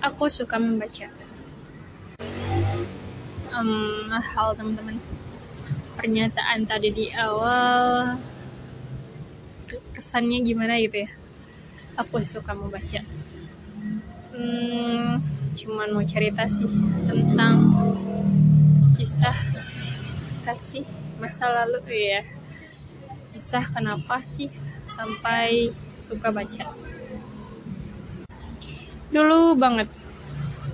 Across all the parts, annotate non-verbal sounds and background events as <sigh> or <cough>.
Aku suka membaca. Um, hal teman-teman pernyataan tadi di awal kesannya gimana gitu ya? Aku suka membaca. Hmm, cuman mau cerita sih tentang kisah kasih masa lalu. Ya kisah kenapa sih sampai suka baca dulu banget.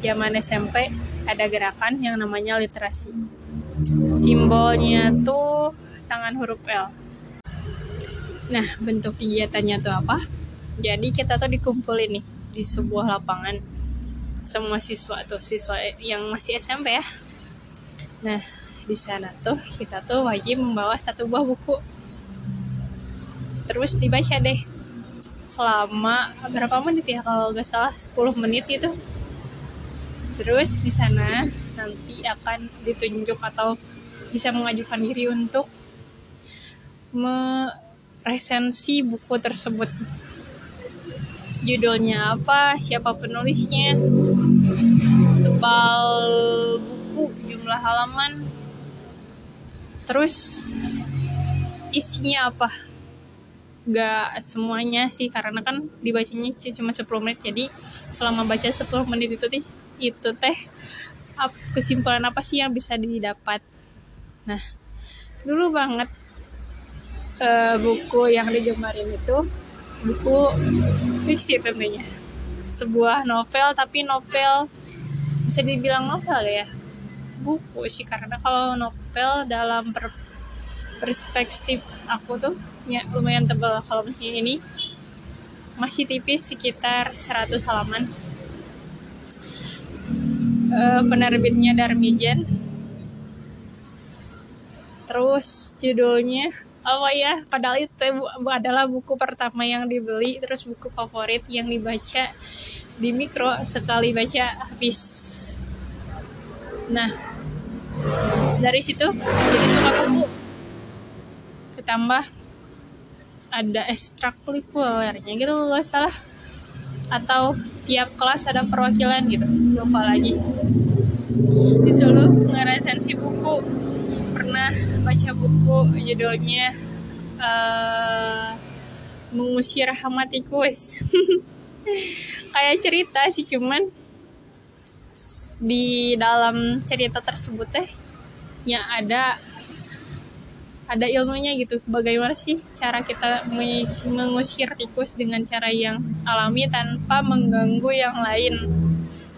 Zaman SMP ada gerakan yang namanya literasi. Simbolnya tuh tangan huruf L. Nah bentuk kegiatannya tuh apa? Jadi kita tuh dikumpulin nih di sebuah lapangan. Semua siswa tuh siswa yang masih SMP ya. Nah di sana tuh kita tuh wajib membawa satu buah buku. Terus dibaca deh selama berapa menit ya kalau nggak salah 10 menit itu. Terus di sana nanti akan ditunjuk atau bisa mengajukan diri untuk meresensi buku tersebut. Judulnya apa? Siapa penulisnya? Tebal buku jumlah halaman. Terus isinya apa gak semuanya sih karena kan dibacanya cuma 10 menit. Jadi selama baca 10 menit itu teh itu teh kesimpulan apa sih yang bisa didapat? Nah dulu banget uh, buku yang digemarin itu buku fiksi tentunya. Sebuah novel tapi novel bisa dibilang novel ya? Buku sih karena kalau novel dalam per perspektif aku tuh ya lumayan tebal kalau misalnya ini. Masih tipis sekitar 100 halaman. Uh, penerbitnya Darmijan terus judulnya apa ya padahal itu adalah buku pertama yang dibeli terus buku favorit yang dibaca di mikro sekali baca habis. Nah dari situ jadi suka buku. Ditambah ada ekstrakurikulernya gitu loh salah. Atau tiap kelas ada perwakilan gitu lupa lagi. Disuruh ngeresensi buku. Pernah baca buku judulnya uh, mengusir hama tikus. <laughs> Kayak cerita sih cuman di dalam cerita tersebut teh yang ada ada ilmunya gitu. Bagaimana sih cara kita mengusir tikus dengan cara yang alami tanpa mengganggu yang lain?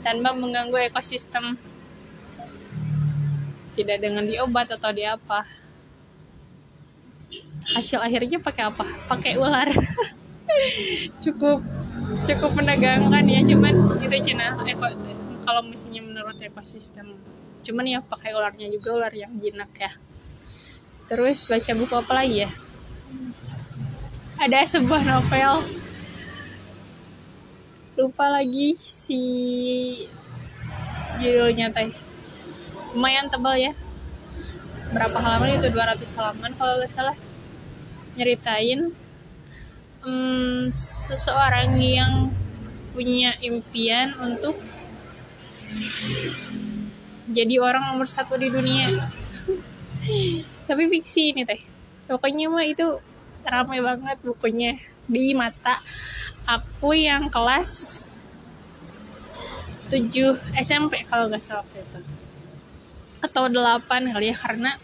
Tanpa mengganggu ekosistem. Tidak dengan diobat atau di apa. Hasil akhirnya pakai apa? Pakai ular. <laughs> Cukup cukup menegangkan ya cuman itu cina. Eko, kalau misalnya menurut ekosistem cuman ya pakai ularnya juga ular yang jinak ya terus baca buku apa lagi ya? Ada sebuah novel. Lupa lagi si judulnya teh. Lumayan tebal ya. Berapa halaman itu? 200 halaman kalau nggak salah. Nyeritain um, seseorang yang punya impian untuk jadi orang nomor satu di dunia <laughs> tapi fiksi ini teh. Pokoknya mah itu ramai banget bukunya. Di mata aku yang kelas 7 SMP kalau nggak salah waktu itu. Atau 8 kali ya karena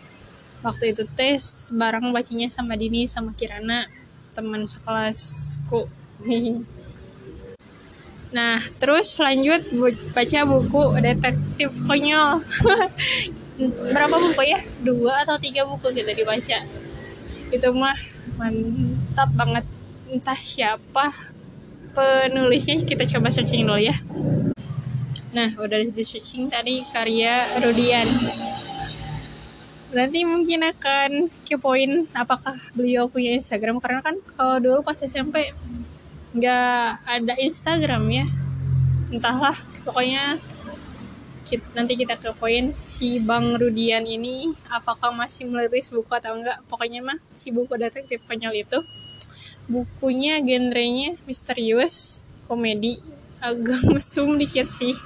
waktu itu tes bareng bacanya sama Dini sama Kirana teman sekelasku. <laughs> Nah terus lanjut baca buku detektif konyol <laughs> berapa buku ya? Dua atau tiga buku kita dibaca. Itu mah mantap banget. Entah siapa penulisnya kita coba searching dulu ya. Nah udah di searching tadi karya Rudian. Nanti mungkin akan kepoin apakah beliau punya Instagram. Karena kan kalau dulu pas SMP nggak ada Instagram ya. Entahlah pokoknya nanti kita ke poin. Si Bang Rudian ini apakah masih meliris buku atau enggak? Pokoknya mah si buku detektif konyol itu bukunya genrenya misterius komedi agak <laughs> mesum dikit sih.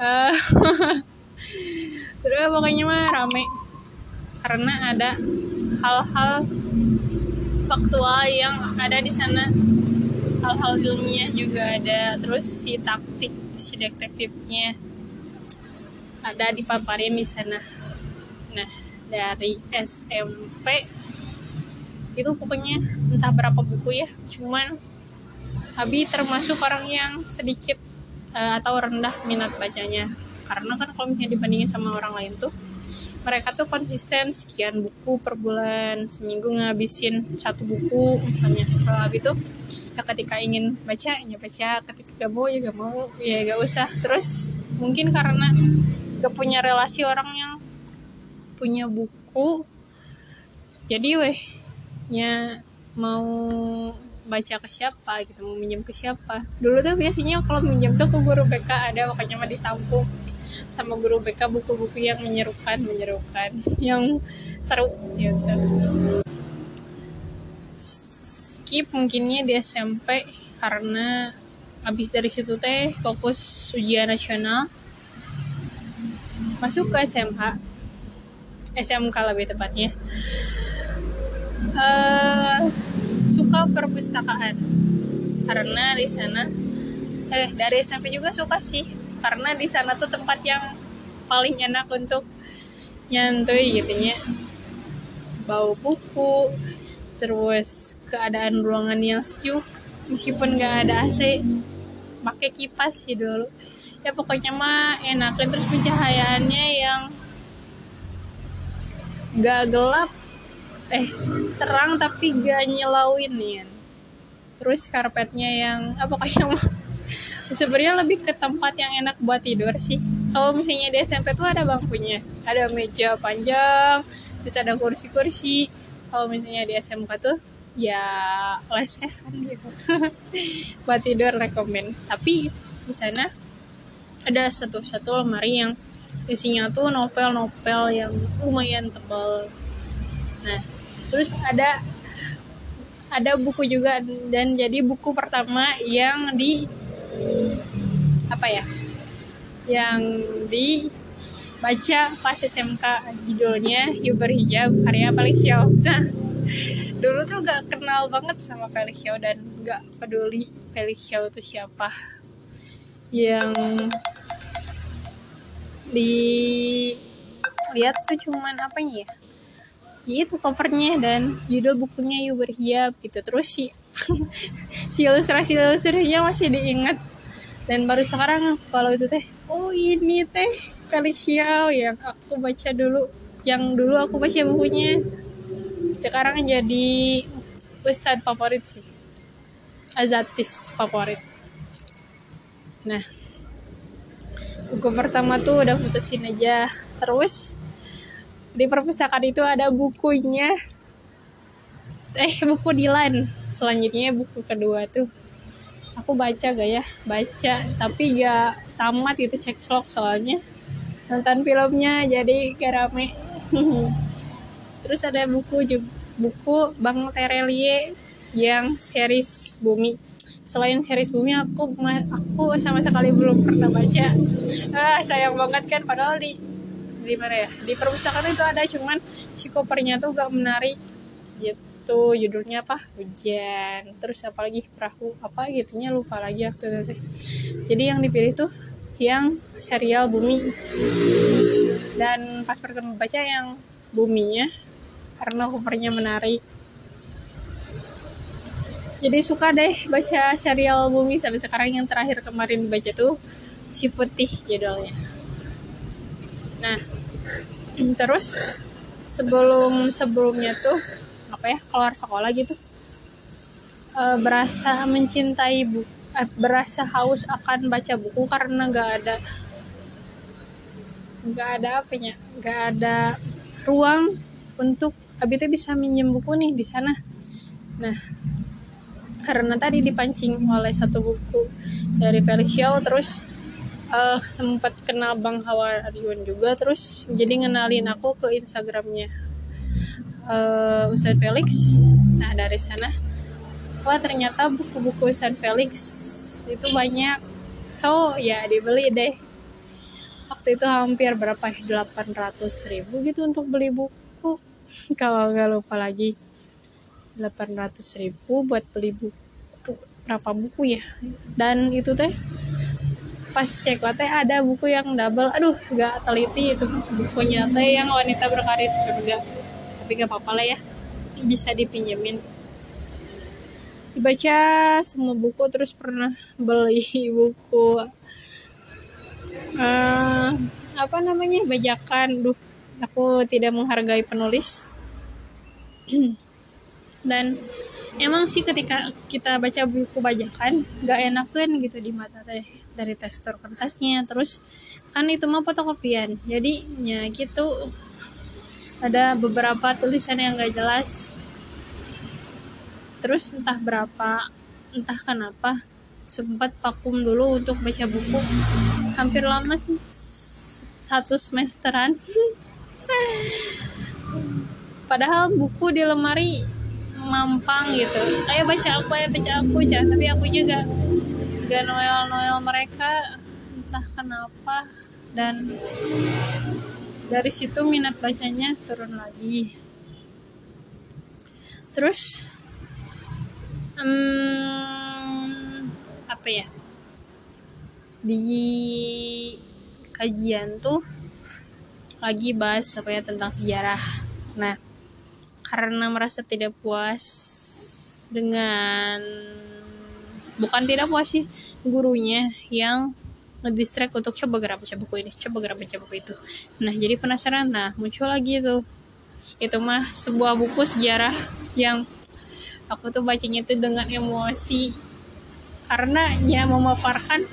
Uh, <laughs> terus pokoknya mah rame karena ada hal-hal faktual yang ada di sana. Hal-hal ilmiah juga ada terus si taktik si detektifnya ada di sana. Nah dari SMP itu pokoknya entah berapa buku ya cuman Abi termasuk orang yang sedikit uh, atau rendah minat bacanya. Karena kan kalau misalnya dibandingin sama orang lain tuh mereka tuh konsisten sekian buku per bulan seminggu ngabisin satu buku misalnya. Kalau Abi tuh ya ketika ingin baca ya baca ketika gak mau ya gak mau ya gak usah. Terus mungkin karena gak punya relasi orang yang punya buku. Jadi weh ya mau baca ke siapa gitu mau minjem ke siapa. Dulu tuh biasanya kalau minjem tuh ke guru BK ada makanya mah ditampung sama guru BK buku-buku yang menyerukan menyerukan yang seru gitu skip mungkinnya di SMP karena habis dari situ teh fokus ujian nasional masuk ke SMH SMK lebih tepatnya. Uh, suka perpustakaan. Karena di sana eh dari SMP juga suka sih. Karena di sana tuh tempat yang paling enak untuk nyantui gitu ya bau buku terus keadaan ruangan yang sejuk. Meskipun gak ada AC pakai kipas sih dulu ya pokoknya mah enak dan terus pencahayaannya yang gak gelap eh terang tapi gak nyelauin nih terus karpetnya yang apa ah, kayak <laughs> sebenarnya lebih ke tempat yang enak buat tidur sih. Kalau misalnya di SMP tuh ada bangkunya. Ada meja panjang terus ada kursi-kursi. Kalau misalnya di SMK tuh ya lesehan gitu. <laughs> Buat tidur rekomend tapi di sana ada satu satu lemari yang isinya tuh novel-novel yang lumayan tebal. Nah terus ada ada buku juga dan jadi buku pertama yang di apa ya yang di baca pas SMK judulnya Yuber Hijab karya Felix nah dulu tuh gak kenal banget sama Felix dan gak peduli Felix itu siapa yang dilihat tuh cuman apa ya? Ya itu covernya dan judul bukunya yuk berhiap gitu. Terus si <laughs> si ilustrasi ilustrasinya masih diingat. Dan baru sekarang kalau itu teh oh ini teh Felix Xiao yang aku baca dulu. Yang dulu aku baca bukunya. Sekarang jadi ustadz favorit sih. Azatis favorit nah buku pertama tuh udah putusin aja. Terus di perpustakaan itu ada bukunya. Eh buku Dilan. Selanjutnya buku kedua tuh. Aku baca gak ya? Baca tapi gak tamat itu cek slok soalnya. Nonton filmnya jadi gak rame. <laughs> Terus ada buku juga buku Bang Terelie yang series Bumi selain series bumi aku aku sama sekali belum pernah baca. Ah sayang banget kan padahal di di mana ya? Di perpustakaan itu ada cuman si kopernya tuh gak menarik. Gitu judulnya apa? Hujan. Terus apa lagi perahu apa gitunya lupa lagi waktu itu jadi yang dipilih tuh yang serial bumi. Dan pas pertama baca yang buminya karena covernya menarik jadi suka deh baca serial Bumi sampai sekarang. Yang terakhir kemarin baca tuh si putih judulnya. Nah <clears throat> terus sebelum sebelumnya tuh apa ya keluar sekolah gitu e, berasa mencintai buku eh, berasa haus akan baca buku karena nggak ada nggak ada apanya nggak ada ruang untuk Abite bisa minjem buku nih di sana. Nah karena tadi dipancing oleh satu buku dari Felicio terus uh, sempat kenal Bang Hawarion juga terus jadi ngenalin aku ke Instagramnya uh, Ustadz Felix. Nah dari sana wah ternyata buku-buku Ustadz Felix itu banyak. So ya dibeli deh. Waktu itu hampir berapa 800 ribu gitu untuk beli buku. <laughs> Kalau nggak lupa lagi 800 ribu buat beli buku. Berapa buku ya? Dan itu teh pas cek teh ada buku yang double. Aduh gak teliti itu bukunya teh yang wanita berkarir juga. Tapi gak apa-apa lah ya bisa dipinjemin. Dibaca semua buku terus pernah beli <laughs> buku uh, apa namanya bajakan. Duh aku tidak menghargai penulis <clears throat> dan emang sih ketika kita baca buku bajakan gak enak kan gitu di mata teh dari tekstur kertasnya. Terus kan itu mah fotokopian. Jadi ya gitu. Ada beberapa tulisan yang gak jelas. Terus entah berapa entah kenapa sempat vakum dulu untuk baca buku. Hampir lama sih satu semesteran. <laughs> Padahal buku di lemari mampang gitu. Ayo baca aku ya baca aku ya tapi aku juga gak noel noel mereka entah kenapa. Dan dari situ minat bacanya turun lagi. Terus um, apa ya? Di kajian tuh lagi bahas apa ya tentang sejarah. Nah karena merasa tidak puas dengan bukan tidak puas sih gurunya yang ngedistract untuk coba gerak baca buku ini coba gerak baca buku itu. Nah jadi penasaran nah muncul lagi tuh itu mah sebuah buku sejarah yang aku tuh bacanya tuh dengan emosi. Karena ya memaparkan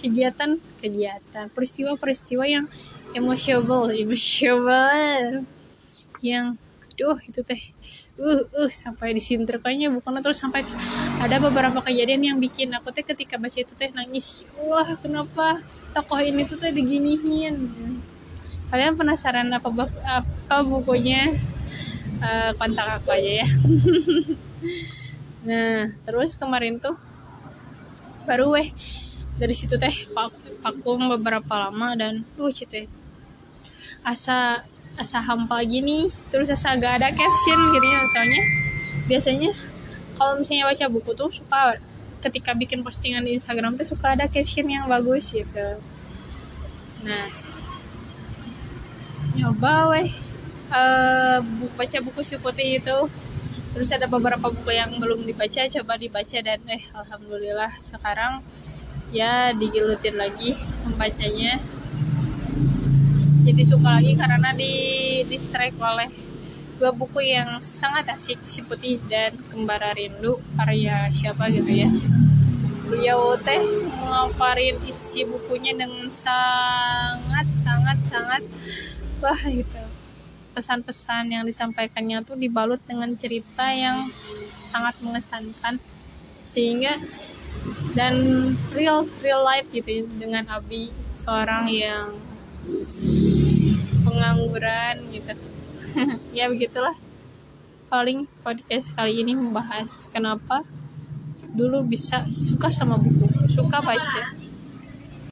kegiatan kegiatan peristiwa-peristiwa yang emosional emosional. Yang duh itu teh. Uh uh sampai disinterkannya bukan terus sampai ada beberapa kejadian yang bikin aku teh ketika baca itu teh nangis. Wah kenapa tokoh ini tuh teh diginiin? Kalian penasaran apa apa bukunya? Uh, kontak aku aja ya. <laughs> Nah terus kemarin tuh baru weh dari situ teh vakum beberapa lama dan uh teh asa asa hampa gini terus asa gak ada caption gitu ya soalnya biasanya kalau misalnya baca buku tuh suka ketika bikin postingan di Instagram tuh suka ada caption yang bagus gitu. Nah nyoba weh uh, baca buku seperti itu. Terus ada beberapa buku yang belum dibaca coba dibaca dan eh alhamdulillah sekarang ya digilutin lagi membacanya jadi suka lagi karena di distract oleh dua buku yang sangat asik si putih dan kembara rindu karya siapa gitu ya. Beliau teh mengaparin isi bukunya dengan sangat sangat sangat wah gitu. Pesan-pesan yang disampaikannya tuh dibalut dengan cerita yang sangat mengesankan. Sehingga dan real real life gitu dengan Abi seorang yang pengangguran gitu. <laughs> Ya begitulah. Paling podcast kali ini membahas kenapa dulu bisa suka sama buku suka baca